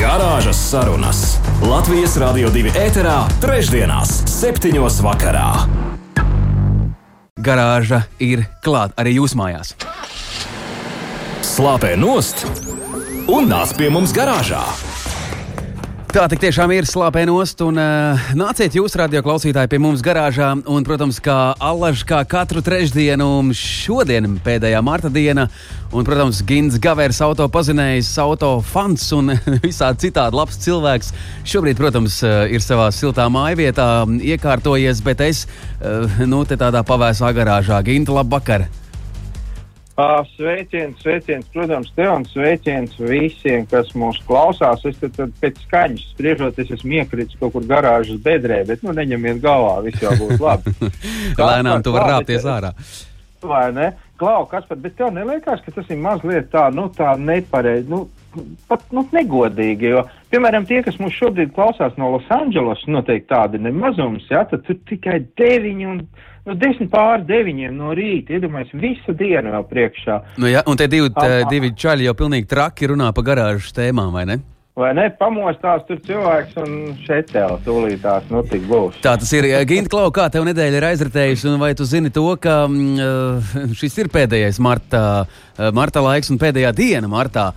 Garāžas sarunas Latvijas Rādio 2 ēterā, trešdienās, septiņos vakarā. Garāža ir klāta arī jūsu mājās slāpē nost un nāc pie mums garāžā. Tā tik tiešām ir slāpē nost, un uh, nāciet jūs, radio klausītāji, pie mums garāžā. Un, protams, kā allaž, kā katru trešdienu, šodien pēdējā marta diena, un, protams, Gins Gavers, auto pazinējs, auto fans un visādi citādi labs cilvēks. Šobrīd, protams, uh, ir savā siltā mājvietā iekārtojies, bet es, uh, nu, te tādā pavēsā garāžā. Ginta, labvakar! Sveiciens, sveiciens, protams, te un sveiciens visiem, kas mūs klausās. Es tad, tad pēc skaņas spriežot, es esmu iekritis kaut kur garāžas bedrē, bet nu neņemiet galvā, viss jau būs labi. Lēnām tu vari rāpties ārā. Vai ne? Klau, kas pat, bet tev neliekas, ka tas ir mazliet tā, nu tā nepareizi, nu, pat, nu, negodīgi, jo, piemēram, tie, kas mūs šobrīd klausās no Losandželos, noteikti tādi nemazums, jā, tad tur tikai deviņi un nu, desmit pār deviņiem no rīta. Iedomājieties, visu dienu vēl priekšā. Nu, jā, un te divi, tā, divi čaļi jau pilnīgi traki runā par garāžas tēmām, vai ne? Vai ne? Pamostās tur cilvēks un šeit jau tūlītās nu tik būs. Tā tas ir. Ginta Klau, kā tev nedēļa ir aizritējusi, un vai tu zini to, ka uh, šis ir pēdējais marta, uh, marta laiks un pēdējā diena martā?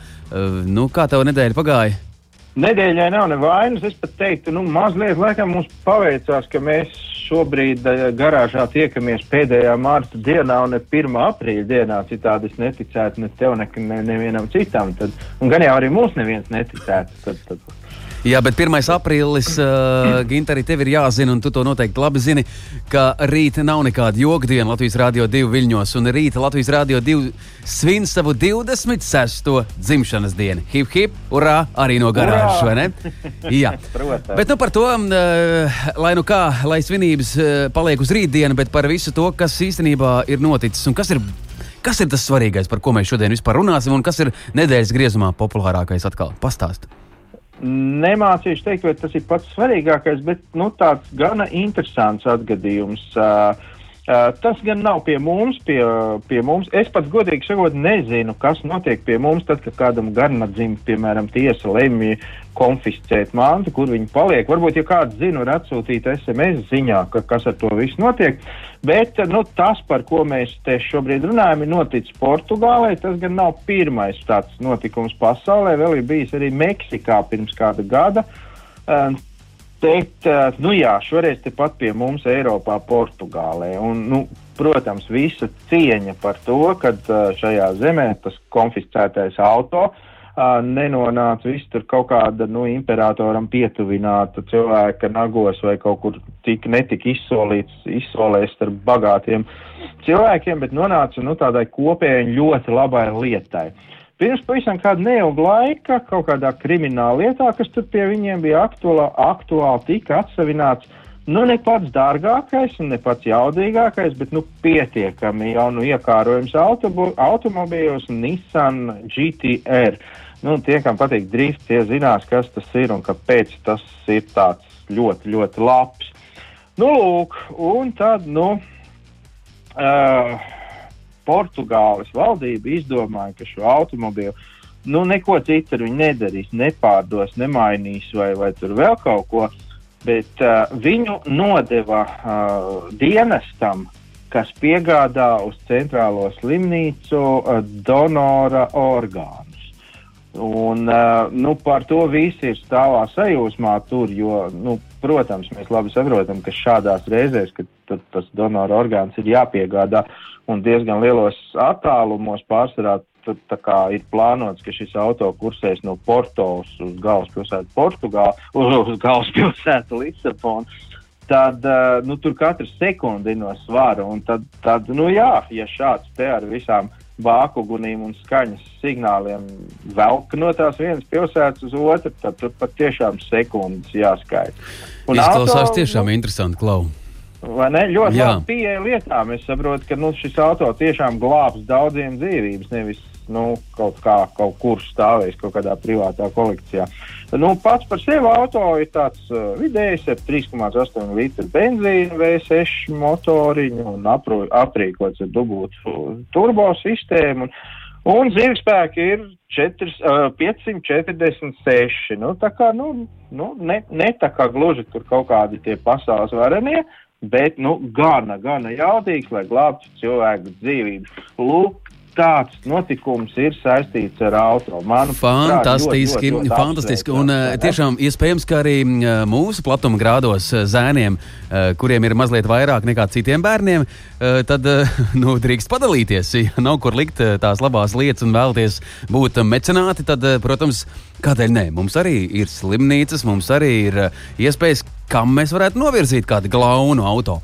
Nu, kā tev nedēļa pagāja? Nedēļai nav nevainas. Es pat teiktu, nu, mazliet laikam mums paveicās, ka mēs šobrīd eh, garāžā tiekamies pēdējā mārta dienā un ne 1. aprīļa dienā. Citādi es neticētu ne tev, ne, ne nevienam citam. Tad, un gan jau arī mums neviens neticētu. Tad, tad, Jā, bet 1. aprīlis, uh, Ginter, arī tev ir jāzina, un tu to noteikti labi zini, ka rīta nav nekāda joga diena Latvijas Rādio 2 viļņos, un rīta Latvijas Rādio 2 svin savu 26. dzimšanas dienu. Hip, hip, urā, arī no garāžas, vai ne? Jā, bet nu par to, uh, lai nu kā, lai svinības uh, paliek uz rītdienu, bet par visu to, kas īstenībā ir noticis un kas ir Kas ir tas svarīgais, par ko mēs šodien vispār runāsim, un kas ir nedēļas griezumā populārākais atkal? Pastāstiet! Nemācīšu teikt, vai tas ir pats svarīgākais, bet nu, tāds gana interesants atgadījums. Uh, Uh, tas gan nav pie mums, pie, pie mums. Es pats godīgi sakot, nezinu, kas notiek pie mums, tad, kad kādam garnadzim, piemēram, tiesa lemj konfiscēt mantu, kur viņi paliek. Varbūt, ja kāds zina, var atsūtīt SMS ziņā, ka, kas ar to visu notiek. Bet nu, tas, par ko mēs te šobrīd runājam, ir noticis Portugālē. Tas gan nav pirmais tāds notikums pasaulē. Vēl ir bijis arī Meksikā pirms kāda gada. Uh, Bet, eh, nu jā, šoreiz tepat pie mums Eiropā, Portugālē. Un, nu, protams, visa cieņa par to, ka eh, šajā zemē tas konfiscētais auto uh, nenonāca viss tur kaut kāda, nu, imperatoram pietuvināta cilvēka nagos vai kaut kur tik netika izsolīts, izsolēts ar bagātiem cilvēkiem, bet nonāca, nu, tādai kopēji ļoti labai lietai. Uh, Pirms pavisam kāda neilga laika kaut kādā krimināla lietā, kas tur pie viņiem bija aktuāli, aktuāli tika atsevināts, nu ne pats dārgākais un ne pats jaudīgākais, bet nu pietiekami jau nu iekārojums automobīļos Nissan GTR. Nu, tie, kam patīk drift, tie zinās, kas tas ir un kāpēc tas ir tāds ļoti, ļoti labs. Nu, lūk, un tad, nu, uh, Portugāles valdība izdomāja, ka šo automobīlu nu, neko citu viņi nedarīs, nepārdos, nemainīs vai, vai tur vēl kaut ko. Bet uh, viņu nodeva uh, dienestam, kas piegādā uz centrālo slimnīcu uh, donora orgānus. Un, uh, nu, par to visi ir stāvā sajūsmā tur, jo, nu, protams, mēs labi saprotam, ka šādās reizēs, kad tas donora orgāns ir jāpiegādā, uh, un diezgan lielos attālumos pārsvarā tad, ir plānots, ka šis auto kursēs no Portos uz galvaspilsētu Portugālu, uz, uz galvaspilsētu Lisabonu. Tad uh, nu, tur katra sekunde no svara. Tad, tad, nu, jā, ja šāds te ar visām vākugunīm un skaņas signāliem velk no tās vienas pilsētas uz otru, tad tur pat tiešām sekundes jāskaita. Izklausās auto, tiešām nu, interesanti, Klau. Vai ne? Ļoti Jā. labi pieeja lietām. Es saprotu, ka nu, šis auto tiešām glābs daudziem dzīvības, nevis nu, kaut kā kaut kur stāvēs kaut kādā privātā kolekcijā. Nu, pats par sevi auto ir tāds uh, vidējs ar 3,8 litru benzīna V6 motoriņu un apro, aprīkots ar dubultu turbo sistēmu. Un, Un dzīvespēki ir 4, uh, 546. Nu, tā kā, nu, nu, ne, ne tā kā gluži tur kaut kādi tie pasaules varenie, bet, nu, gana, gana jaudīgs, lai glābtu cilvēku dzīvības. Lūk, tāds notikums ir saistīts ar auto. Manuprāt, Fantastiski, ļoti, ļoti, ļoti fantastiski. Un vai ne? tiešām iespējams, ka arī uh, mūsu platuma grādos uh, zēniem, kuriem ir mazliet vairāk nekā citiem bērniem, tad nu, drīkst padalīties. Ja nav kur likt tās labās lietas un vēlties būt mecenāti, tad, protams, kādēļ nē? Mums arī ir slimnīcas, mums arī ir iespējas, kam mēs varētu novirzīt kādu glaunu auto.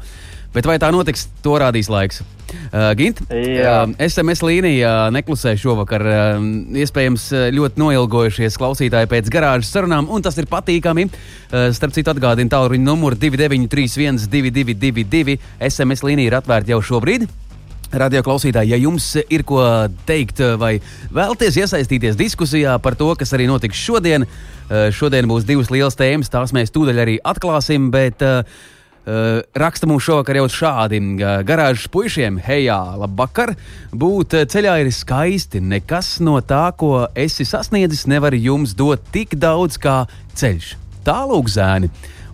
Bet vai tā notiks, to rādīs laiks. Uh, Gint, Jā. uh, SMS līnija neklusē šovakar. Uh, iespējams, uh, ļoti noilgojušies klausītāji pēc garāžas sarunām, un tas ir patīkami. Uh, starp citu, atgādinu tālruņa numuru 2931, 222, SMS līnija ir atvērta jau šobrīd. Radio klausītāji, ja jums ir ko teikt vai vēlties iesaistīties diskusijā par to, kas arī notiks šodien, uh, šodien būs divas lielas tēmas, tās mēs tūdaļ arī atklāsim. Bet, uh, Uh, raksta mums šovakar jau šādi: Garāžas puišiem, hejā, labvakar! Būt uh, ceļā ir skaisti. Nekas no tā, ko esi sasniedzis, nevar jums dot tik daudz kā ceļš. Tālūk, zēni!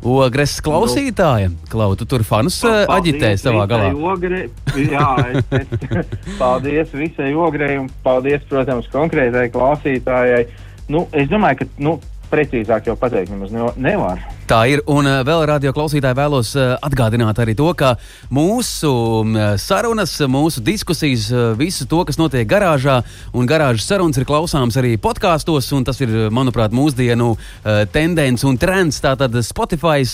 Ogres klausītāja, Klau, tu tur fanus uh, aģitē savā galā. Ogre, jā, es, es, paldies visai ogrei un paldies, protams, konkrētai klausītājai. Nu, es domāju, ka nu, precīzāk jau pateikt nemaz ne- nevar. Tā ir. Un uh, vēl radio klausītāji vēlos uh, atgādināt arī to, ka mūsu sarunas, mūsu diskusijas, uh, visu to, kas notiek garāžā un garāžas sarunas, ir klausāms arī podkāstos. un Tas ir, manuprāt, mūsdienu tendence un trends. Tātad Spotify,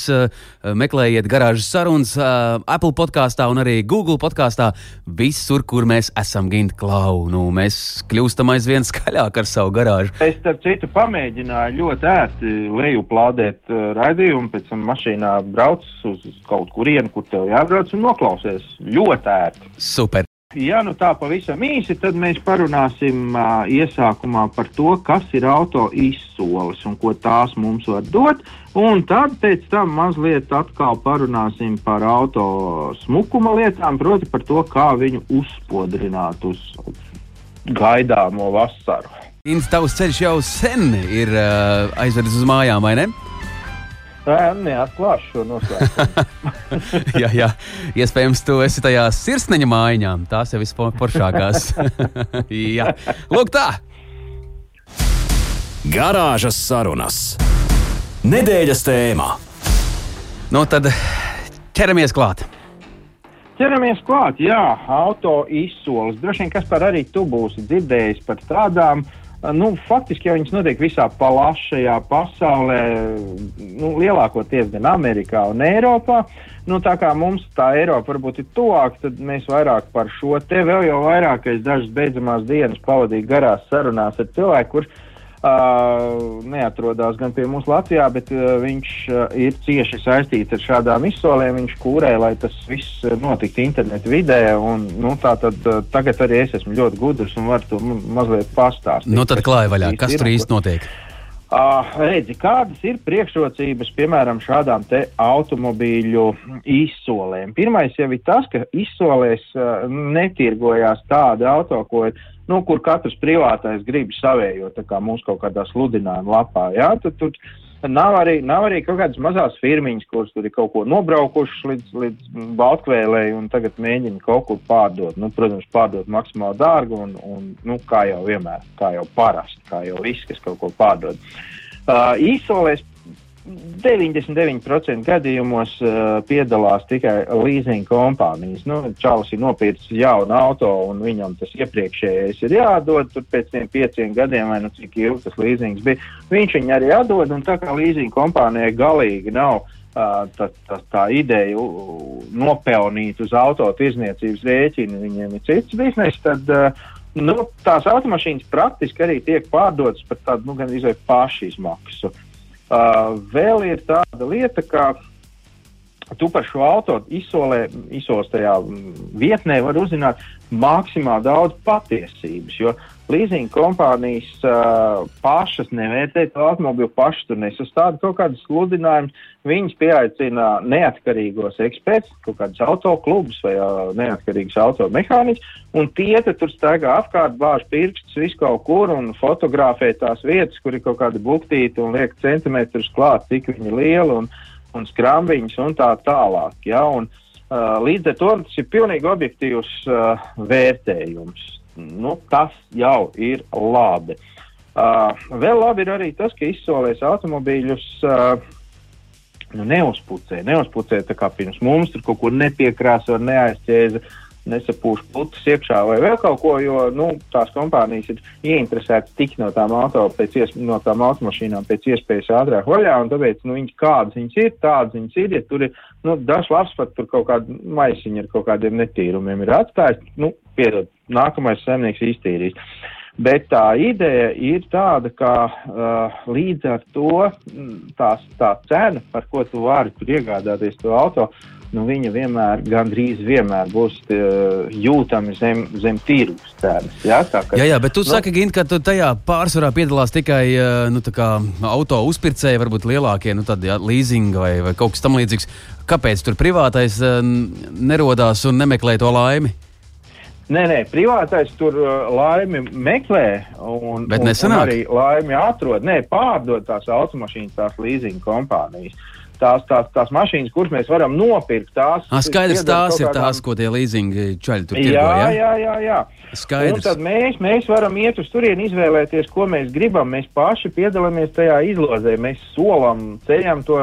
meklējiet garāžas sarunas, Apple podkāstā un arī Google podkāstā. Visur, kur mēs esam gimti klau, nu, mēs kļūstam aizvien skaļāk ar savu garāžu. Es, starp citu, pamēģināju ļoti ērti lejuplādēt uh, raidījumu, pēc tam mašīnā brauc uz kaut kurienu, kur tev jābrauc un noklausies. Ļoti ērti. Super! Ja nu tā pavisam īsi, tad mēs parunāsim uh, iesākumā par to, kas ir auto izsoles un ko tās mums var dot. Un tad pēc tam mazliet atkal parunāsim par auto smukuma lietām, proti par to, kā viņu uzspodrināt uz gaidāmo vasaru. Tavs ceļš jau sen ir uh, aizvedis uz mājām, vai ne? Neatklāšu šo noslēpumu. jā, jā, iespējams, tu esi tajā sirsniņa mājiņā. Tās jau visporšākās. jā, lūk, tā. Garāžas sarunas. Nedēļas tēmā. Nu, tad ķeramies klāt. Ķeramies klāt, jā, auto izsoles. Droši vien, kas par arī tu būsi dzirdējis par tādām. Nu, faktiski jau viņas notiek visā plašajā pasaulē, nu, lielākoties gan Amerikā un Eiropā. Nu, tā kā mums tā Eiropa varbūt ir tuvāk, tad mēs vairāk par šo te vēl jau vairāk, es dažas beidzamās dienas pavadīju garās sarunās ar cilvēku, kurš Neatrodas gan pie mums Latvijā, bet viņš ir cieši saistīts ar šādām izsolēm. Viņš kūrē, lai tas viss notiktu internetu vidē. Un, nu, tad, tagad arī es esmu ļoti gudrs un varu to ma- mazliet pastāstīt. Nu, tad klāja vaļā. Kas tur īsti notiek? Uh, redzi, kādas ir priekšrocības, piemēram, šādām te automobīļu izsolēm? Pirmais jau ir tas, ka izsolēs uh, netirgojās tāda auto, ko, nu, kur katrs privātais grib savējo, tā kā mūsu kaut kādā sludinājuma lapā. Jā, tad, tur nav arī, nav arī kaut kādas mazās firmiņas, kuras tur ir kaut ko nobraukušas līdz, līdz Baltkvēlei un tagad mēģina kaut kur pārdot. Nu, protams, pārdot maksimāli dārgu un, un nu, kā jau vienmēr, kā jau parasti, kā jau viss, kas kaut ko pārdod. Uh, īsolēs 99% gadījumos uh, piedalās tikai leasing kompānijas. Nu, Čalis ir nopircis jaunu auto, un viņam tas iepriekšējais ir jādod. Tur pēc tiem pieciem gadiem, vai nu cik ilgi tas leasings bija, viņš viņu arī atdod. Tā kā leasing kompānijai galīgi nav uh, tā, tā, tā ideja nopelnīt uz auto tirzniecības rēķina, viņiem ir cits bizness. Tad, uh, Nu, tās automašīnas praktiski arī tiek pārdotas par tādu nu, gan izvēle pašizmaksu. Uh, vēl ir tāda lieta, ka tu par šo auto izsolē, izsoles tajā vietnē var uzzināt maksimāli daudz patiesības, jo leasing kompānijas uh, pašas nevērtē to automobīlu, pašas tur nesastāda kaut kādas sludinājumus. Viņas pieaicina neatkarīgos ekspertus, kaut kādus autoklubus vai uh, neatkarīgus automehāniķus, un tie tur staigā apkārt, bāž pirkstus visu kaut kur un fotografē tās vietas, kur ir kaut kāda buktīta un liek centimetrus klāt, cik viņi liela un, un skrambiņas un tā tālāk. Ja? Un, uh, līdz ar to tas ir pilnīgi objektīvs uh, vērtējums nu, tas jau ir labi. Uh, vēl labi ir arī tas, ka izsolēs automobīļus uh, nu, neuzpucē. Neuzpucē tā kā pirms mums tur kaut kur nepiekrāso, neaizķēza, nesapūš putas iekšā vai vēl kaut ko, jo nu, tās kompānijas ir ieinteresētas tik no tām, auto, ies, no tām automašīnām pēc iespējas ātrāk vaļā, un tāpēc nu, viņas kādas viņas ir, tādas viņas ir. Ja tur ir nu, dažs labs pat tur kaut kāda maisiņa ar kaut kādiem netīrumiem ir atstājis, nu, piedod, nākamais saimnieks iztīrīs. Bet tā ideja ir tāda, ka uh, līdz ar to tās, tā cena, par ko tu vari iegādāties to auto, nu, viņa vienmēr, gandrīz vienmēr būs uh, jūtama zem, zem tirgus cenas. Ja? Tā, ka, jā, jā, bet tu nu, saki, Gint, ka tajā pārsvarā piedalās tikai uh, nu, auto uzpircēji, varbūt lielākie, nu, tad, jā, leasing vai, vai kaut kas tamlīdzīgs. Kāpēc tur privātais uh, nerodās un nemeklē to laimi? Nē, nē, privātais tur uh, laimi meklē, un, Bet un, un arī laimi atrod. Nē, pārdod tās automašīnas, tās leasing kompānijas. Tās, tās, tās mašīnas, kuras mēs varam nopirkt, tās ir. Skaidrs, tās ir tās, ko tie leasingi čaļi tur tirgo, jā, jā, jā, jā. Skaidrs. Un tad mēs, mēs varam iet uz turieni, izvēlēties, ko mēs gribam. Mēs paši piedalāmies tajā izlozē, mēs solam, ceļam to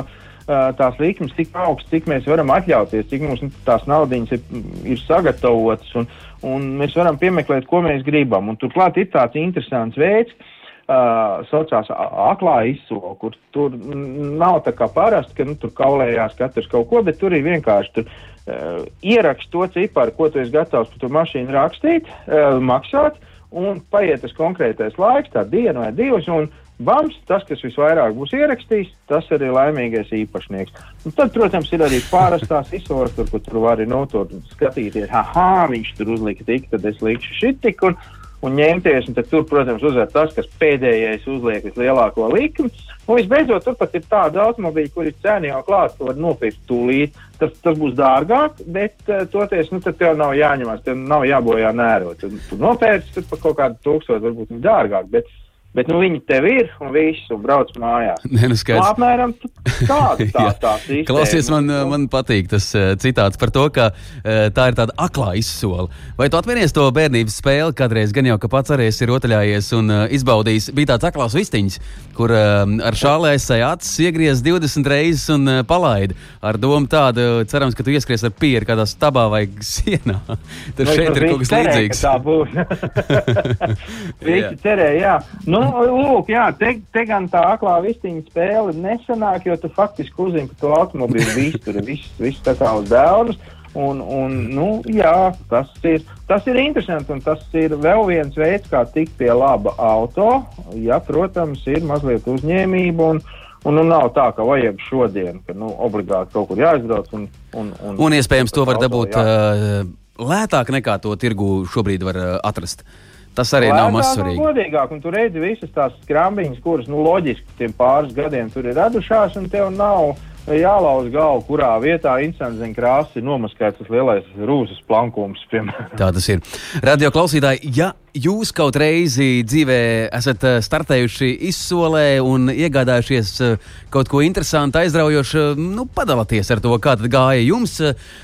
tās likmes tik augstas, cik mēs varam atļauties, cik mums tās naudiņas ir, ir sagatavotas. Un, un mēs varam piemeklēt, ko mēs gribam. Un turklāt ir tāds interesants veids, uh, saucās aklā izsola, kur tur nav tā kā parasti, ka nu, tur kaulējās katrs kaut ko, bet tur ir vienkārši tur. Uh, ierakst to ciparu, ko tu esi gatavs par to mašīnu rakstīt, uh, maksāt, un paiet tas konkrētais laiks, tā diena vai divas, un Bams, tas, kas visvairāk būs ierakstījis, tas arī laimīgais īpašnieks. Un tad, protams, ir arī pārastās izsoles, tur, kur tur var no to skatīties, ah, viņš tur uzlika tik, tad es likšu šit tik. Un, un ņemties, un tur, protams, uzvar tas, kas pēdējais uzliek vislielāko likmi. Un visbeidzot, turpat ir tāda automobīļa, kur ir cena jau klāta, ko var nopirkt tūlīt. Tas, tas būs dārgāk, bet uh, toties, nu, tev nav jāņemās, tev nav jābojā nērot. Nopērci par kaut kādu tūkstošu, varbūt dārgāk, bet Bet nu, viņi tev ir un viss, un brauc mājās. Nē, nu skaidrs. Nu, apmēram tāda tā, tā sistēma. Klausies, man, man patīk tas uh, citāts par to, ka uh, tā ir tāda aklā izsola. Vai tu atceries to bērnības spēli kādreiz, gan jau, ka pats arī esi rotaļājies un uh, izbaudījis? Bija tāds aklās vistiņš, kur ar šālē aizsēja acis, iegriez 20 reizes un palaida. Ar domu tādu, cerams, ka tu ieskries ar pieru kādā stabā vai sienā. Tad šeit ir kaut kas līdzīgs. Tā būs. Visi cerēja, jā. Nu, Nu, lūk, jā, te, te gan tā aklā vistiņa spēle nesanāk, jo tu faktiski uzzini, ka to automobīlu viss tur ir, viss, viss tā kā uz dēlus. Un, un, nu, jā, tas ir, tas ir interesanti, un tas ir vēl viens veids, kā tikt pie laba auto. Ja, protams, ir mazliet uzņēmība, un, un nu, nav tā, ka vajag šodien, ka nu, obligāti kaut kur jāizbrauc. Un, un, un, un iespējams, to var dabūt jā. lētāk nekā to tirgu šobrīd var atrast. Uh, Tas arī Lētāk nav mazsvarīgi. Godīgāk, un tur redzi visas tās skrambiņas, kuras, nu, loģiski, tiem pāris gadiem tur ir radušās, un tev nav jālauž galvu, kurā vietā instants krāsas ir nomaskēts tas lielais rūsas plankums. Piemēram. Tā tas ir. Radio klausītāji, ja jūs kaut reizi dzīvē esat eh, startējuši izsolē un iegādājušies eh, kaut ko interesantu, aizraujošu, nu, padalieties ar to, kā gāja jums.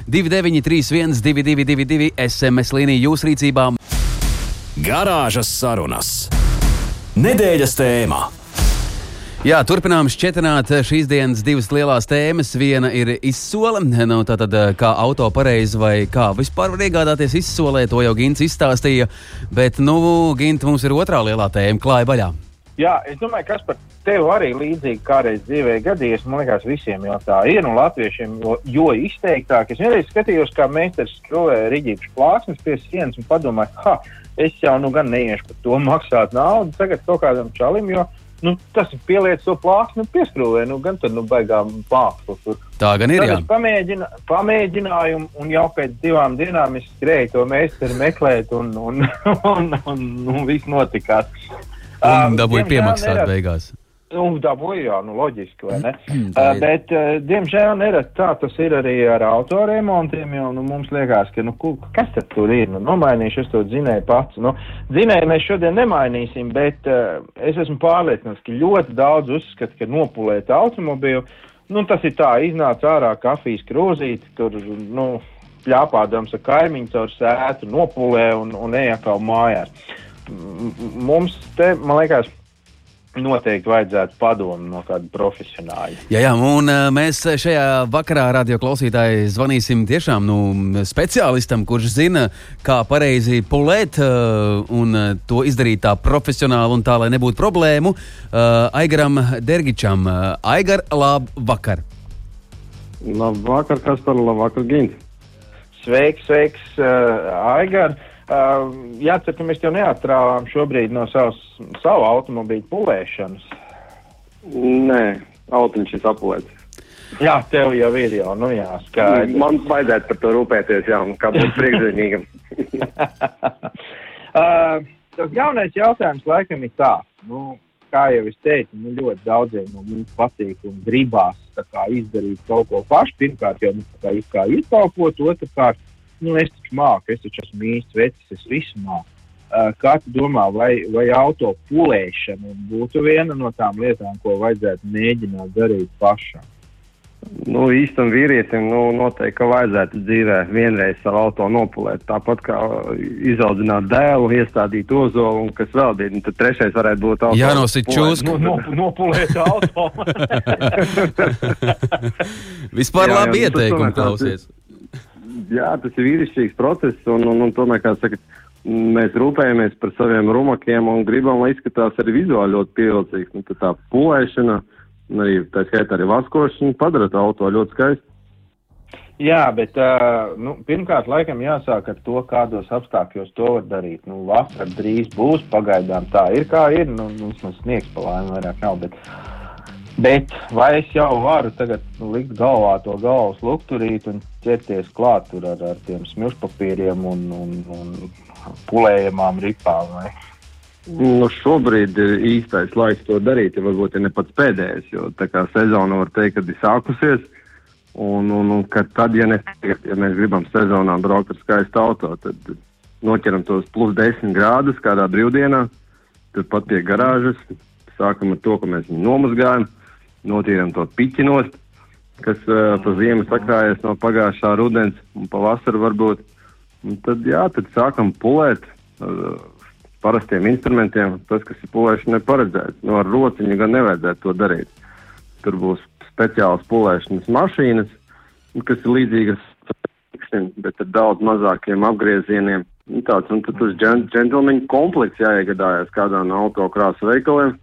2931, 222, SMS līnija jūsu rīcībā. Garāžas sarunas. Nedēļas tēmā. Jā, turpinām šķietināt šīs dienas divas lielās tēmas. Viena ir izsole, nu, tātad, kā auto pareizi vai kā vispār var iegādāties izsolē. To jau Gins izstāstīja. Bet, nu, Gint, mums ir otrā lielā tēma - klāja baļā. Jā, es domāju, kas par tevi arī līdzīgi kādreiz dzīvē gadījies. Man liekas, visiem jau tā ir, un latviešiem jo, jo izteiktāk. Es vienreiz skatījos, kā meistars skrūvēja riģītas plāksnes pie sienas un padomāju, ha, es jau nu gan neiešu par to maksāt naudu tagad kaut kādam čalim, jo nu, tas ir pieliets to plāksni un pieskrūvē, nu, gan tad, nu, baigām plāksni tur. Tā gan ir, jā. pamēģina, pamēģināju, un- un jau pēc divām dienām es skrēju to meistaru meklēt, un, un, un, un, un viss notikās. Un Ā, dabūja piemaksāt beigās. Nu, dabūju, jā, nu, loģiski, vai ne? Uh, bet, uh, diemžēl, nerad tā tas ir arī ar autoremontiem, jo nu, mums liekas, ka, nu, kas tad tur ir? Nu, nomainīšu es to dzinēju pats. Nu, dzinēju mēs šodien nemainīsim, bet uh, es esmu pārliecināts, ka ļoti daudz uzskata, ka nopulēt automobīlu, nu, tas ir tā, iznāca ārā kafijas krūzīti, tur, nu, pļāpādams ar kaimiņu caur sētu, nopulē un, un ej atkal mājās. Mums te, man liekas, noteikti vajadzētu padomu no kāda profesionāļa. Jā, jā, un uh, mēs šajā vakarā radio klausītāji zvanīsim tiešām nu, speciālistam, kurš zina, kā pareizi pulēt uh, un uh, to izdarīt tā profesionāli un tā, lai nebūtu problēmu. Aigaram Dergičam, Aigar, labvakar! Labvakar, Kaspar, labvakar, Gint. Sveiks, sveiks, Aigar! Uh, jācer, ka mēs tev neatrāvām šobrīd no savas, savu automobīļu pulēšanas. Nē, autiņš ir apulēts. Jā, tev jau ir jau, nu jā, skaidrs. Man vajadzētu par to rūpēties, jā, kā būt priekšzīmīgam. uh, tas jaunais jautājums laikam ir tāds, nu, kā jau es teicu, nu, ļoti daudziem no mums patīk un gribās kā, izdarīt kaut ko pašu. Pirmkārt, jau nu, kā, kā izkalpot, otrkārt, nu, es taču māku, es taču esmu īsts vecis, es visu māku. Uh, kā tu domā, vai, vai auto pulēšana būtu viena no tām lietām, ko vajadzētu mēģināt darīt pašam? Nu, īstam vīrietim, nu, noteikti, ka vajadzētu dzīvē vienreiz savu auto nopulēt. Tāpat kā izaudzināt dēlu, iestādīt ozolu un kas vēl bija. Nu, tad trešais varētu būt auto. Jānosit čūsku. Nu, no, nopulēt auto. Vispār Jā, jā, labi nu, ieteikumi, klausies. Jā, tas ir vīrišķīgs process, un, un, un tomēr, kā saka, mēs rūpējamies par saviem rumakiem un gribam, lai izskatās arī vizuāli ļoti pievilcīgs. Nu, tā pulēšana, un arī tā skaitā arī vaskošana padara to auto ļoti skaistu. Jā, bet uh, nu, pirmkārt, laikam jāsāk ar to, kādos apstākļos to var darīt. Nu, vasara drīz būs, pagaidām tā ir kā ir. Nu, mums tas sniegs pa laimi vairāk nav. Bet, bet vai es jau varu tagad likt galvā to galvas lukturīt un ķerties klāt tur ar, ar tiem smilšpapīriem un, un, un pulējamām ripām? Vai? Nu, šobrīd ir īstais laiks to darīt, ja varbūt ir ne pats pēdējais, jo tā kā sezona var teikt, kad ir sākusies. Un, un, un tad, ja, ne, ja mēs gribam sezonā braukt ar skaistu auto, tad noķeram tos plus 10 grādus kādā brīvdienā, tad pat pie garāžas sākam ar to, ka mēs viņu nomazgājam, notīram to piķinost, kas uh, pa ziemu sakrājies no pagājušā rudens un pavasara varbūt. Un tad, jā, tad sākam pulēt ar parastiem instrumentiem, tas, kas ir pulēšana neparedzēts. No ar rociņu gan nevajadzētu to darīt. Tur būs speciālas pulēšanas mašīnas, kas ir līdzīgas fiksim, bet ar daudz mazākiem apgriezieniem. Un tāds, un tad uz džen- džentlmeņu komplekts jāiegādājas kādā no autokrāsu veikaliem,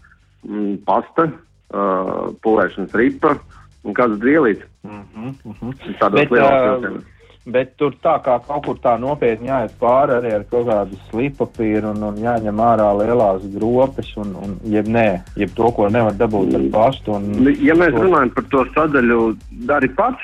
mm, pasta, uh, pulēšanas ripa un kāds drielīts. Mm -hmm, mm -hmm. Tādos ā, vilcienos. Bet tur tā kā kaut kur tā nopietni jāiet pāri arī ar kaut kādu slipapīru un, un jāņem ārā lielās gropes, un, un jeb nē, jeb to, ko nevar dabūt ar pastu. Un, Nu, Ja mēs to- runājam par to sadaļu, dari pats,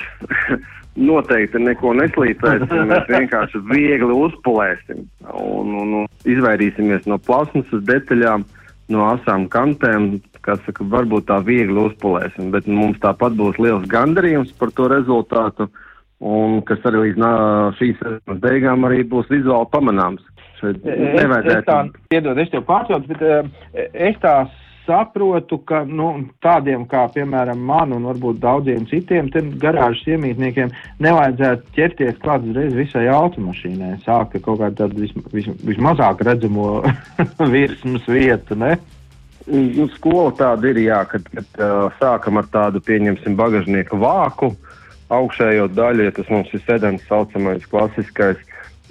noteikti neko neslīpēsim. Mēs vienkārši viegli uzpulēsim un, un, un izvairīsimies no plasmasas detaļām, no asām kantēm. Kas saka, varbūt tā viegli uzpulēsim, bet mums tāpat būs liels gandarījums par to rezultātu, un kas arī līdz nā, šīs sezonas beigām arī būs vizuāli pamanāms. Šeit Es, es tā, nevajadzētu. piedod, es tev pārtraucu, bet uh, es tā saprotu, ka nu, tādiem kā, piemēram, man un varbūt daudziem citiem garāžas iemītniekiem nevajadzētu ķerties klāt uzreiz visai automašīnai. Sākt ar kaut kādu vis, vis, vismazāk redzamo virsmas vietu, ne? Nu, skola tāda ir, jā, kad, kad uh, sākam ar tādu, pieņemsim, bagažnieku vāku, augšējo daļu, ja tas mums ir sedans, saucamais klasiskais,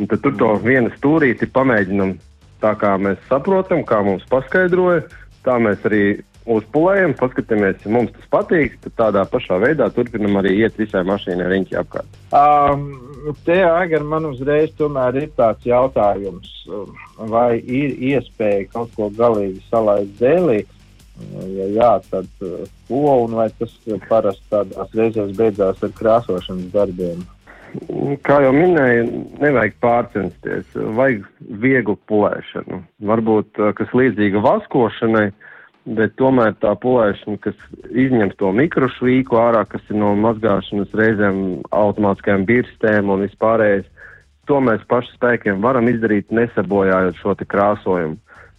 un tad tur to vienu stūrīti pamēģinam. Tā, kā mēs saprotam, kā mums paskaidroja, tā mēs arī uzpulējam, paskatāmies, ja mums tas patīk, tad tādā pašā veidā turpinam arī iet visai mašīnai riņķi apkārt. Um, te, Aigar, man uzreiz tomēr ir tāds jautājums, um, vai ir iespēja kaut ko galīgi salaist dēlī. Ja jā, tad uh, ko un vai tas parasti tādās reizēs beidzās ar krāsošanas darbiem? Kā jau minēju, nevajag pārcensties, vajag vieglu pulēšanu. Varbūt uh, kas līdzīga vaskošanai, bet tomēr tā pulēšana, kas izņem to mikrošvīku ārā, kas ir no mazgāšanas reizēm automātiskajām birstēm un vispārējais, to mēs paši spēkiem varam izdarīt, nesabojājot šo krāsojumu.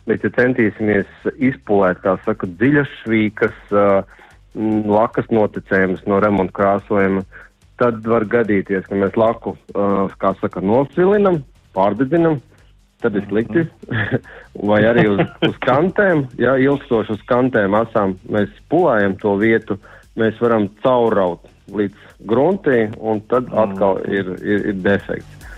Bet, ja centīsimies izpulēt, kā saka, dziļas švīkas, lakas noticējumus no remonta krāsojuma, tad var gadīties, ka mēs laku, kā saka, nosvilinam, pārdedzinam, tad ir slikti. Vai arī uz, uz kantēm, ja ilgstoši uz kantēm asām mēs pulējam to vietu, mēs varam cauraut līdz gruntī, un tad atkal ir, ir, ir defekts.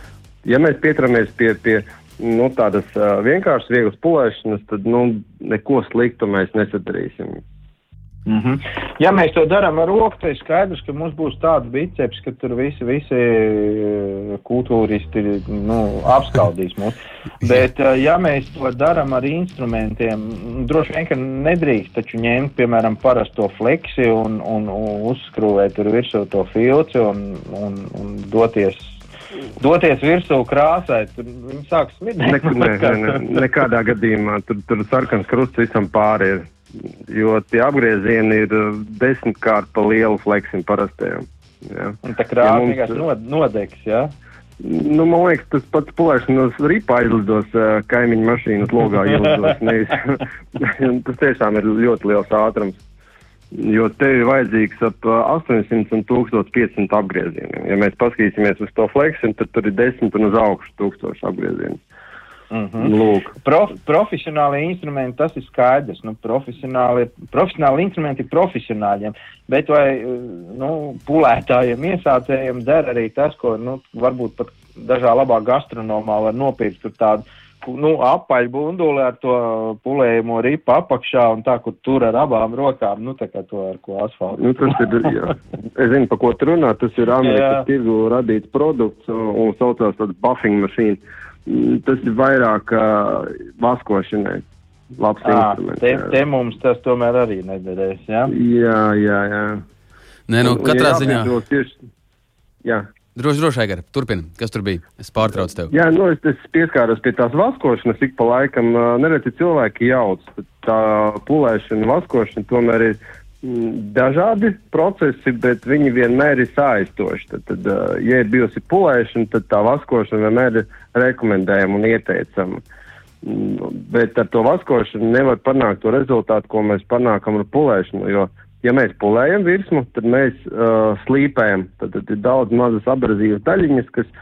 Ja mēs pieturamies pie, pie nu, tādas uh, vienkāršas, vieglas pulēšanas, tad nu, neko sliktu mēs nesadarīsim. Mm -hmm. Ja mēs to darām ar roku, tad ir skaidrs, ka mums būs tāds biceps, ka tur visi, visi kultūristi nu, apskaldīs mūs. Bet, ja mēs to darām ar instrumentiem, droši vien, ka nedrīkst taču ņemt, piemēram, parasto fleksi un, un, un uzskrūvēt tur virsū to filci un, un, un doties doties virsū krāsai, tur viņi sāk smirdēt. Ne, ne, ne, nekādā gadījumā tur, tur sarkans krusts visam pāri ir jo tie apgriezieni ir uh, desmitkārt pa lielu fleksim parastajam. Ja. Un tā krāsa ja vienkārši nod, nodegs, jā? Ja? Nu, man liekas, tas pats plēšanas rīpa aizlidos uh, kaimiņu mašīnas logā ielidos. tas tiešām ir ļoti liels ātrums. Jo te ir vajadzīgs ap 800 uh, un 1500 apgriezieniem. Ja mēs paskatīsimies uz to fleksim, tad tur ir 10 un uz augšu tūkstoši apgriezienu. Mm -hmm. Prof, profesionāli instrumenti, tas ir skaidrs. Nu, profesionāli, profesionāli instrumenti ir profesionāļiem, bet vai nu, pulētājiem, iesācējiem der arī tas, ko nu, varbūt pat dažā labā gastronomā var nopirkt tādu nu, apaļu bunduli ar to pulējumu ripu apakšā un tā, kur tur ar abām rokām, nu, tā kā to ar ko asfaltu. Nu, tas ir, jā. Es zinu, pa ko tu runā, tas ir Amerikas tirgu radīts produkts un, saucās tāda buffing mašīna. Mm, tas ir vairāk uh, vaskošanai. Labs à, instruments. Te, te mums tas tomēr arī nederēs, jā? Jā, jā, jā. Nē, nu, katrā ziņā. Tieši, jā. Droši, droši, Aigar, turpini. Kas tur bija? Es pārtraucu tevi. Jā, nu, es, es pieskāros pie tās vaskošanas, ik pa laikam nereti cilvēki jauc. Tā pulēšana, vaskošana tomēr ir dažādi procesi, bet viņi vienmēr ir saistoši. Tad, tad, ja ir bijusi pulēšana, tad tā vaskošana vienmēr ir rekomendējama un ieteicama. Mm, bet ar to vaskošanu nevar panākt to rezultātu, ko mēs panākam ar pulēšanu. Jo, ja mēs pulējam virsmu, tad mēs uh, slīpējam. Tad, tad ir daudz mazas abrazīvas daļiņas, kas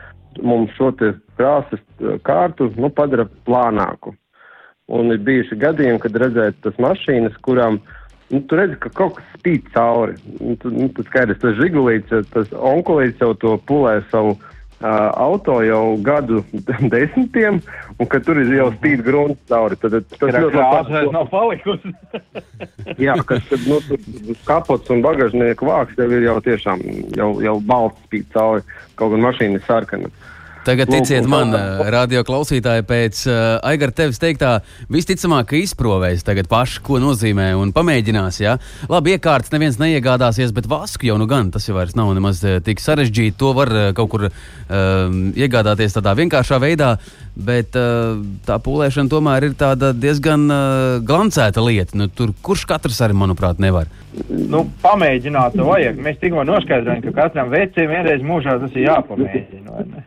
mums šo krāsas kārtu nu, padara plānāku. Un ir bijuši gadījumi, kad redzēt tas mašīnas, kurām uh, Nu, tu redzi, ka kaut kas spīd cauri. Nu, tu, nu, tu skaidrs, tas žigulīts, tas onkulīts jau to pulē savu uh, auto jau gadu desmitiem, un ka tur ir jau spīd grunts cauri. Tad, tas ļoti labi. nav palikusi. Jā, kas tad, nu, kapots un bagažnieku vāks jau ir jau tiešām, jau, jau balts spīd cauri, kaut gan mašīna ir sarkana. Uh, Tagad ticiet man, radio klausītāji, pēc uh, Aigara tevis teiktā, visticamāk, izprovēs tagad paši, ko nozīmē un pamēģinās. Ja? Labi, iekārts neviens neiegādāsies, bet vasku jau nu gan tas jau vairs nav nemaz tik sarežģīti. To var uh, kaut kur uh, iegādāties tādā vienkāršā veidā, bet uh, tā pūlēšana tomēr ir diezgan uh, glancēta lieta. Nu, tur kurš katrs arī, manuprāt, nevar. Nu, pamēģināt, to vajag. Mēs tikko noskaidrojām, ka katram vecim vienreiz mūžā tas ir jāpamēģina.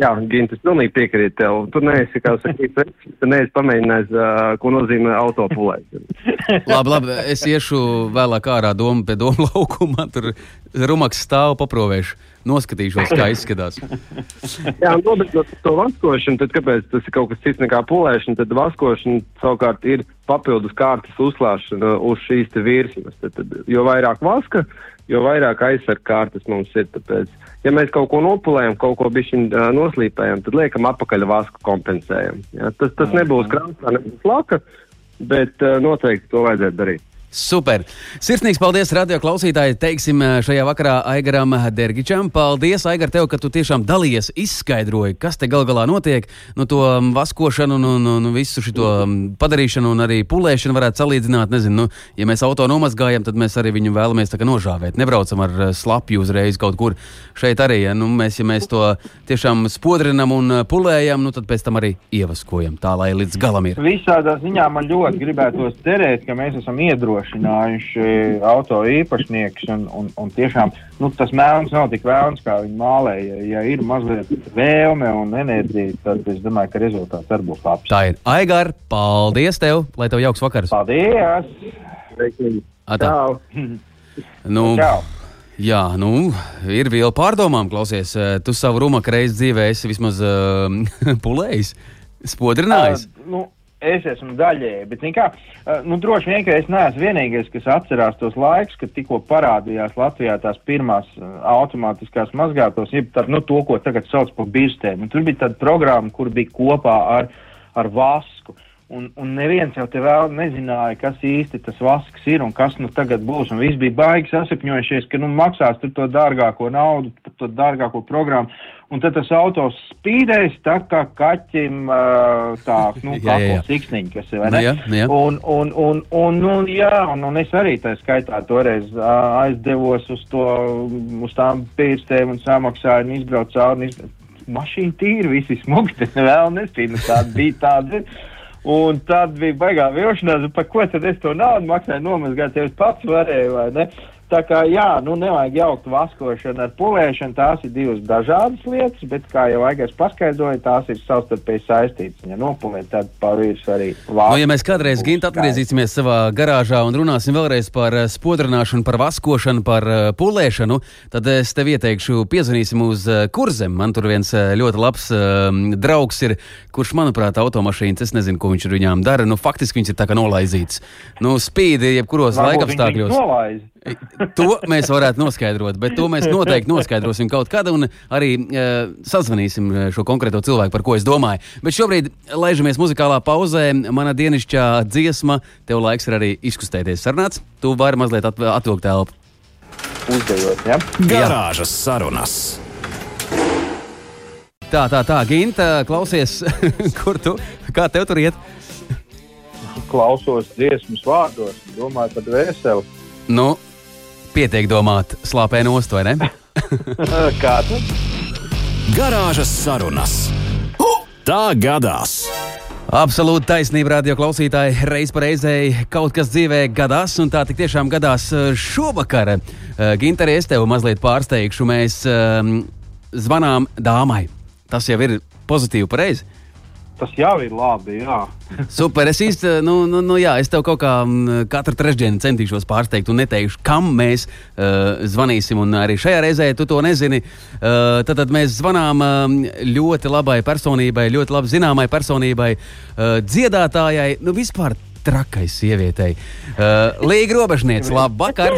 Jā, Gint, es pilnīgi piekrītu tev. Tu neesi, kā saka, tu neesi pamēģinājis, uh, ko nozīmē autopulēt. labi, labi, es iešu vēlāk ārā domu pie domu laukuma, tur rumaks stāv paprovēšu. Noskatīšos, kā izskatās. jā, nobeidzot to vaskošanu, tad kāpēc tas ir kaut kas cits nekā pulēšana, tad vaskošana savukārt ir papildus kārtas uzklāšana uz šīs virsmas. Tad, tad, jo vairāk vaska, jo vairāk aizsarg kārtas mums ir. Tāpēc, ja mēs kaut ko nopulējam, kaut ko bišķiņ uh, noslīpējam, tad liekam apakaļ vasku kompensējam. Ja? Tas, tas nebūs krāsā, nebūs laka, bet uh, noteikti to vajadzētu darīt. Super! Sirsnīgs paldies radio klausītāji. Teiksim šajā vakarā Aigaram Dergičam. Paldies, Aigar, tev, ka tu tiešām dalījies, izskaidroji, kas te gal galā notiek. Nu, to vaskošanu un, un, un visu šo padarīšanu un arī pulēšanu varētu salīdzināt. Nezinu, nu, ja mēs auto nomazgājam, tad mēs arī viņu vēlamies nožāvēt. Nebraucam ar slapju uzreiz kaut kur. Šeit arī, ja, nu, mēs, ja mēs to tiešām spodrinam un pulējam, nu, tad pēc tam arī ievaskojam tā, lai līdz galam ir. Visādā ziņā man ļoti gribētos cerēt, ka mēs esam iedrošināti nodrošinājuši auto īpašnieks. Un, un, un tiešām nu, tas mēls nav tik vēlams, kā viņi mālēja. Ja ir mazliet vēlme un enerģija, tad es domāju, ka rezultāts arī būs labs. Tā ir. Aigar, paldies tev! Lai tev jauks vakars! Paldies! Čau! Nu, Čau. Jā, nu, ir vēl pārdomām, klausies. Tu savu rumaku reizi dzīvē esi vismaz uh, pulējis, spodrinājis. Uh, nu, Es esmu daļēji, bet kā, nu, droši vien, ka es neesmu vienīgais, kas atcerās tos laikus, kad tikko parādījās Latvijā tās pirmās automātiskās mazgātos, jeb tā, nu, to, ko tagad sauc par birstēm. Tur bija tāda programma, kur bija kopā ar, ar vasku. Un, un neviens jau te vēl nezināja, kas īsti tas vasks ir un kas nu tagad būs. Un viss bija baigi sasapņojušies, ka nu maksās tur to dārgāko naudu, to dārgāko programmu. Un tad tas autos spīdēs tā kā kaķim tā, nu, kakla siksniņa, kas ir, vai ne? Jā, jā. Un, un, un, un, un, jā, un, un es arī tā skaitā toreiz aizdevos uz to, uz tām pirkstēm un samaksāju un izbraucu cauri. Mašīna tīra, visi smūgi, tas vēl nespīd, nu tāda bija tāda. Un tad bija baigā vilšanās, par ko tad es to naudu maksāju, nomazgāt, ja es pats varēju, vai ne? Tā kā jā, nu nevajag jaukt vaskošanu ar pulēšanu, tās ir divas dažādas lietas, bet, kā jau Aigars paskaidroja, tās ir savstarpēji saistītas. Ja nopulēt, tad pavīrs arī. Nu, ja mēs kādreiz gint atgriezīsimies savā garāžā un runāsim vēlreiz par eh, spodrināšanu, par vaskošanu, par uh, pulēšanu, tad es tev ieteikšu piezvanīsim uz uh, kurzem. Man tur viens ļoti labs uh, draugs ir, kurš, manuprāt, automašīnas, es nezinu, ko viņš ar viņām dara. Nu, faktiski viņš ir tā kā nolaizīts. Nu, spīdi jebkuros laikapstākļos. To mēs varētu noskaidrot, bet to mēs noteikti noskaidrosim kaut kad un arī uh, sazvanīsim šo konkrēto cilvēku, par ko es domāju. Bet šobrīd laižamies muzikālā pauzē. Mana dienasčā dziesma, tev laiks ir arī izkustēties. Sarunāts, tu vari mazliet at atvilkt telpu. Uzdejot, ja? Garāžas sarunas. Tā, tā, tā, Ginta, klausies, kur tu, kā tev tur iet? Klausos dziesmas vārdos, domāju par veselu. Nu, pietiek domāt, slāpē nost, vai ne? Kā tas? Garāžas sarunas. Tā gadās! Absolūti taisnība, radio klausītāji. Reiz pa reizei kaut kas dzīvē gadās, un tā tiešām gadās eh, šovakar. Eh, Ginterē, es tevi mazliet pārsteigšu. Mēs um, zvanām dāmai. Tas jau ir pozitīvi pareizi. Tas jau ir labi. Jā. Super. Es īsti, nu, nu, nu, jā, es tev kaut kā katru trešdienu centīšos pārsteigt un neteikšu, kam mēs uh, zvanīsim. Un arī šajā reizē tu to nezini. Uh, tad, tad mēs zvanām uh, ļoti labai personībai, ļoti labi zināmai personībai, uh, dziedātājai. Nu, vispār trakai sievietei. Uh, Līga robežniece, labvakar!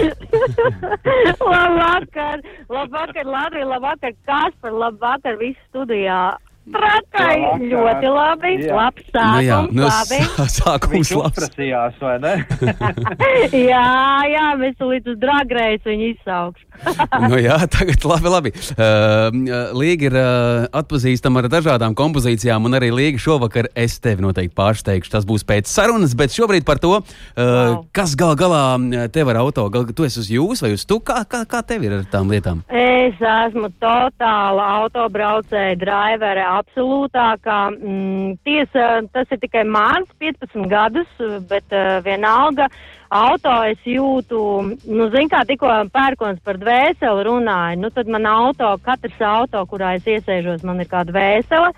labvakar! Labvakar, Latvija! Labvakar, Kaspar! Labvakar, visi studijā! Trakai ļoti labi. Jā. Labs sākums. Nu jā, nu, labi. sākums labs. Prasījās, vai ne? jā, jā, mēs līdz uz dragreiz viņu izsaukšu. nu jā, tagad labi, labi. Uh, Līga ir uh, atpazīstama ar dažādām kompozīcijām, un arī Līga šovakar es tevi noteikti pārsteigšu. Tas būs pēc sarunas, bet šobrīd par to, uh, wow. kas gal galā tev ar auto, gal, tu esi uz jūs vai uz tu, kā, kā, kā tev ir ar tām lietām? Es esmu totāla autobraucēja, drivere absolūtākā. Mm, tiesa, tas ir tikai mans 15 gadus, bet uh, vienalga auto es jūtu, nu, zin kā tikko pērkons par dvēseli runāja, nu tad man auto, katrs auto, kurā es iesēžos, man ir kāda dvēsele.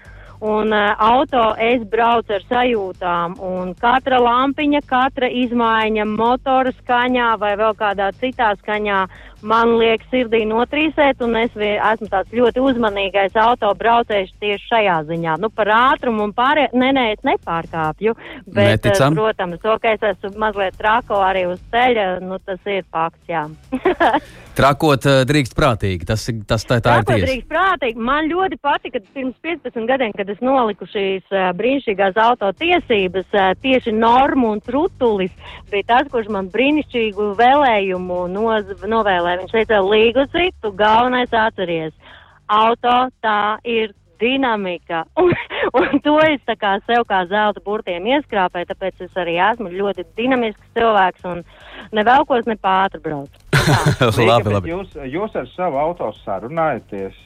Un uh, auto es braucu ar sajūtām, un katra lampiņa, katra izmaiņa, motora skaņā vai vēl kādā citā skaņā man liek sirdī notrīsēt, un es esmu tāds ļoti uzmanīgais autobraucējs tieši šajā ziņā. Nu, par ātrumu un pārējā, nē, nē, es nepārkāpju, bet, Neticam. eh, protams, to, ka es esmu mazliet trako arī uz ceļa, nu, tas ir fakts, jā. Trakot uh, drīkst prātīgi. Tas, tas tā, tā ir tiesa. Tāpēc prātīgi. Man ļoti patika, ka pirms 15 gadiem, kad es noliku šīs uh, brīnišķīgās autotiesības, uh, tieši normu un trutulis bija tas, kurš man brīnišķīgu vēlējumu noz, novēlēja. Viņš teica, līgusi, tu galvenais atceries. Auto tā ir dinamika. Un, un to es tā kā sev kā zelta burtiem ieskrāpēju, tāpēc es arī esmu ļoti dinamisks cilvēks un nevelkos ne pātri braucu. labi, labi. Jūs, jūs ar savu auto sarunājaties.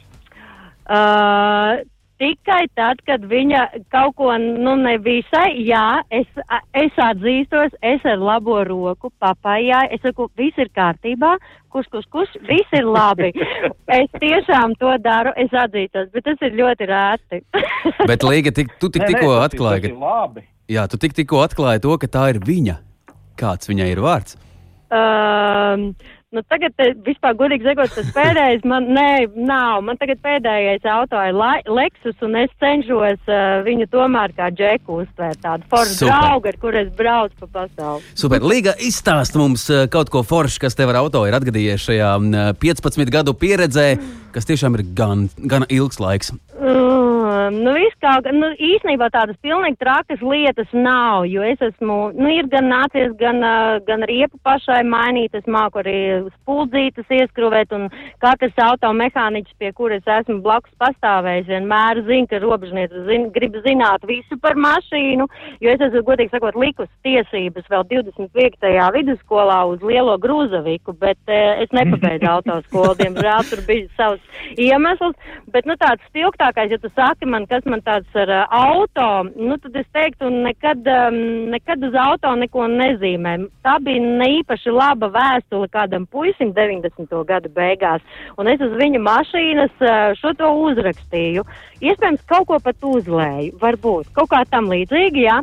Uh, tikai tad, kad viņa kaut ko, nu, nevisai, jā, es, es atzīstos, es ar labo roku papājā, es saku, viss ir kārtībā, kurš, kurš, kurš, viss ir labi. es tiešām to daru, es atzīstos, bet tas ir ļoti rēti. Bet, Līga, tik, tu tik, tikko atklāji, ir labi. ka, jā, tu tik, tikko atklāji to, ka tā ir viņa. Kāds viņai ir vārds? Um, nu, tagad, vispār, godīgi sakot, tas pēdējais man, nē, nav. Man tagad pēdējais auto ir Lai- Lexus, un es cenšos uh, viņu tomēr kā džeku uztvērt tādu foršu draugu, ar kur es braucu pa pasauli. Super. Līga izstāst mums eh, kaut ko foršu, kas tev ar auto ir atgadījies šajā mm, 15 gadu pieredzē, kas tiešām ir gan, gan ilgs laiks. Uh, nu, viss kā, nu, īsnībā tādas pilnīgi trakas lietas nav, jo es esmu, nu, ir gan nācies, gan, uh, gan riepu pašai mainīt, es māku arī spuldzītas ieskrūvēt, un katrs automehāniķis, pie kuras esmu blakus pastāvējis, vienmēr zina, ka robežnieks zin, grib zināt visu par mašīnu, jo es esmu, godīgi sakot, likus tiesības vēl 25. vidusskolā uz lielo grūzaviku, bet uh, es nepabeidzu autoskolu, diemžēl tur bija savs iemesls, bet, nu, tāds spilgtākais, ja tu saki man, kas man tāds ar uh, auto, nu, tad es teiktu, nekad, um, nekad uz auto neko nezīmē. Tā bija ne īpaši laba vēstule kādam puisim 90. gadu beigās, un es uz viņa mašīnas uh, šo to uzrakstīju. Iespējams, kaut ko pat uzlēju, varbūt, kaut kā tam līdzīgi, jā.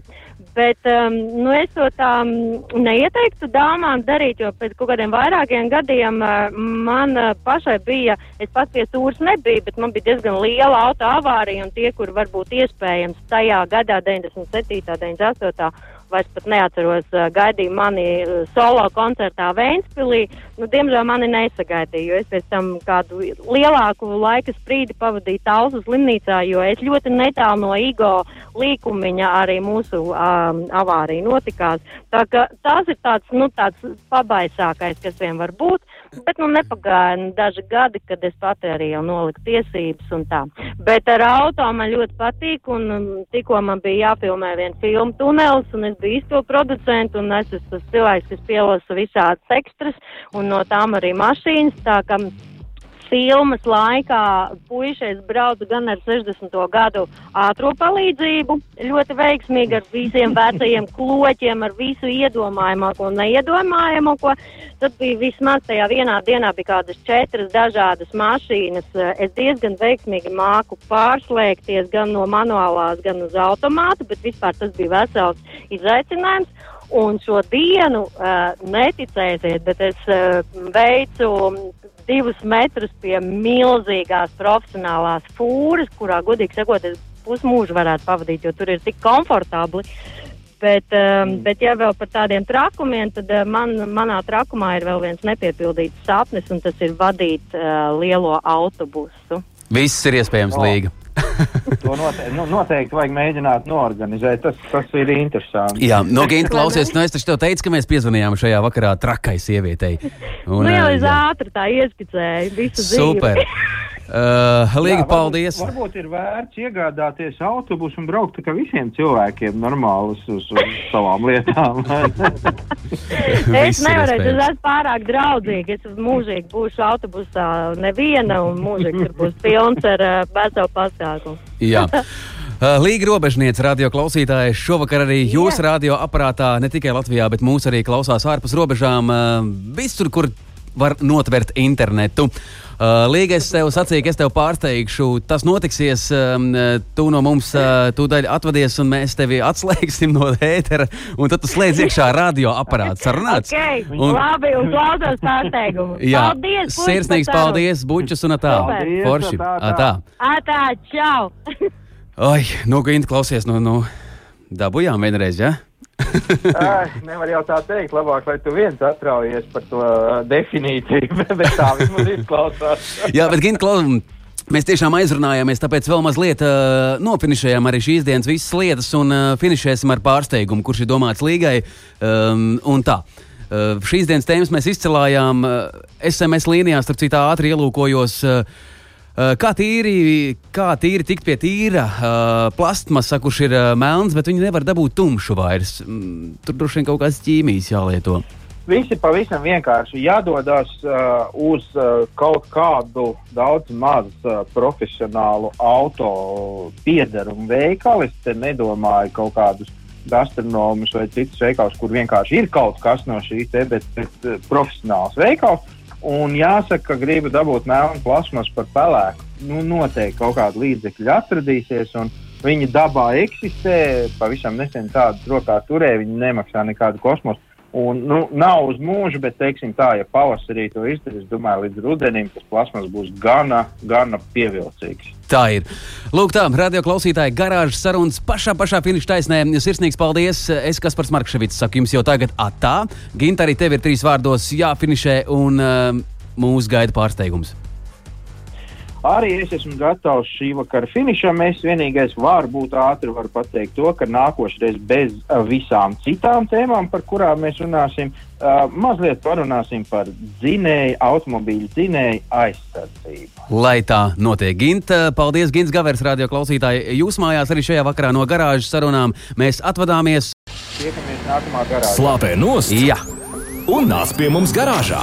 Bet um, nu, es to tā mm, neieteiktu dāmām darīt, jo pēc kaut kādiem vairākiem gadiem uh, man uh, pašai bija, es pats pie stūres nebiju, bet man bija diezgan liela auto avārija, un tie, kur varbūt iespējams tajā gadā, 97. 98 vairs pat neatceros, gaidīja mani solo koncertā Vēnspilī. Nu, diemžēl mani nesagaidīja, jo es pēc tam kādu lielāku laika sprīdi pavadīju Talsu slimnīcā, jo es ļoti netālu no Igo līkumiņa arī mūsu um, avārija notikās. Tā ka tās ir tāds, nu, tāds pabaisākais, kas vien var būt, bet nu nepagāja nu, daži gadi, kad es pati arī jau noliku tiesības un tā. Bet ar auto man ļoti patīk, un um, tikko man bija jāfilmē viena filma tunelis, un es biju izto producentu, un es esmu tas cilvēks, kas pielasa visādas ekstras, un no tām arī mašīnas, tā ka filmas laikā puišies braucu gan ar 60. gadu ātro palīdzību, ļoti veiksmīgi ar visiem vecajiem kloķiem, ar visu iedomājamāko un neiedomājamāko. Tad bija vismaz tajā vienā dienā bija kādas četras dažādas mašīnas. Es diezgan veiksmīgi māku pārslēgties gan no manuālās, gan uz automātu, bet vispār tas bija vesels izaicinājums. Un šo dienu uh, neticēsiet, bet es uh, veicu divus metrus pie milzīgās profesionālās fūras, kurā, godīgi sakot, es pusmūžu varētu pavadīt, jo tur ir tik komfortabli. Bet, um, mm. bet ja vēl par tādiem trakumiem, tad uh, man, manā trakumā ir vēl viens nepiepildīts sapnis, un tas ir vadīt uh, lielo autobusu. Viss ir iespējams, O. Līga. To noteikti, nu, noteikti vajag mēģināt norganizēt. Tas, tas ir interesanti. Jā, no Ginte klausies, nu es taču teicu, ka mēs piezvanījām šajā vakarā trakai sievietei. Un, nu jau es ātri tā ieskicēju visu dzīvi. Super. Uh, Līga, Jā, paldies. Varbūt, varbūt ir vērts iegādāties autobusu un braukt kā visiem cilvēkiem normāli uz, uz, uz savām lietām. Es nevaru, es esmu pārāk draudzīga. Es mūžīgi būšu autobusā neviena, un mūžīgi tur būs pilns ar uh, veselu pasākumu. Jā. Uh, Līga robežniece, radio klausītāji, šovakar arī jūsu radio aparātā ne tikai Latvijā, bet mūs arī klausās ārpus robežām. Visur, kur var notvert internetu. Uh, Līga, es tev sacīju, ka es tev pārsteigšu. Tas notiksies. Um, tu no mums uh, tūdaļ atvadies, un mēs tevi atslēgsim no ētera. Un tad tu slēdz iekšā radioaparātu. Sarunāts? Okay, Un- un... Labi, un klausos pārsteigumu. Jā, paldies! sirsnīgs paldies, bučus un tā. Super. Forši. tā, Ā, tā. tā. Ā, tā, čau! Ai, nu, Gint, klausies, nu, nu, dabūjām vienreiz, ja? Ai, nevar jau tā teikt, labāk, lai tu viens atraujies par to uh, definīciju, bet tā vismaz izklausās. Jā, bet Gint, klausās. Mēs tiešām aizrunājāmies, tāpēc vēl mazliet uh, nofinišējām arī šīs dienas visas lietas un uh, finišēsim ar pārsteigumu, kurš ir domāts līgai. Um, un tā. Uh, šīs dienas tēmas mēs izcelājām uh, SMS līnijās, tur citā ātri ielūkojos. Uh, Kā tīri, kā tīri tikt pie tīra uh, plastmasa, kurš ir uh, melns, bet viņi nevar dabūt tumšu vairs. Mm, tur droši vien kaut kādas ķīmijas jālieto. Visi pavisam vienkārši jādodas uh, uz uh, kaut kādu daudz maz uh, profesionālu auto piedarumu veikalu. Es te nedomāju kaut kādus gastronomus vai citus veikalus, kur vienkārši ir kaut kas no šīs, te, bet, bet uh, profesionāls veikals. Un jāsaka, ka gribu dabūt melnu plasmas par pelēku. Nu, noteikti kaut kāda līdzekļa atradīsies. un Viņi dabā eksistē, pavisam nesen tādas rokā turēja, viņi nemaksā nekādu kosmosu. Un, nu, nav uz mūžu, bet, teiksim, tā, ja pavasarī to izdarīs, domāju, līdz rudenim tas plasmas būs gana, gana pievilcīgs. Tā ir. Lūk, tā, radio klausītāji, garāžas sarunas pašā, pašā finiša taisnē. Sirsnīgs paldies. Es, kas par Markevits, saku jums jau tagad, atā. Ginta, arī tev ir trīs vārdos jāfinišē, un uh, mūs gaida pārsteigums. Arī es esmu gatavs šī vakara finišam. Es vienīgais varu būt ātri varu pateikt to, ka nākošais bez uh, visām citām tēmām, par kurām mēs runāsim, uh, mazliet parunāsim par dzinēju, automobīļu dzinēju aizsardzību. Lai tā notiek, Ginta. Paldies, Gins Gavers, radio klausītāji. Jūs mājās arī šajā vakarā no garāžas sarunām. Mēs atvadāmies. Tiekamies nākamā garā. Slāpē nost Jā! un nāc pie mums garāžā.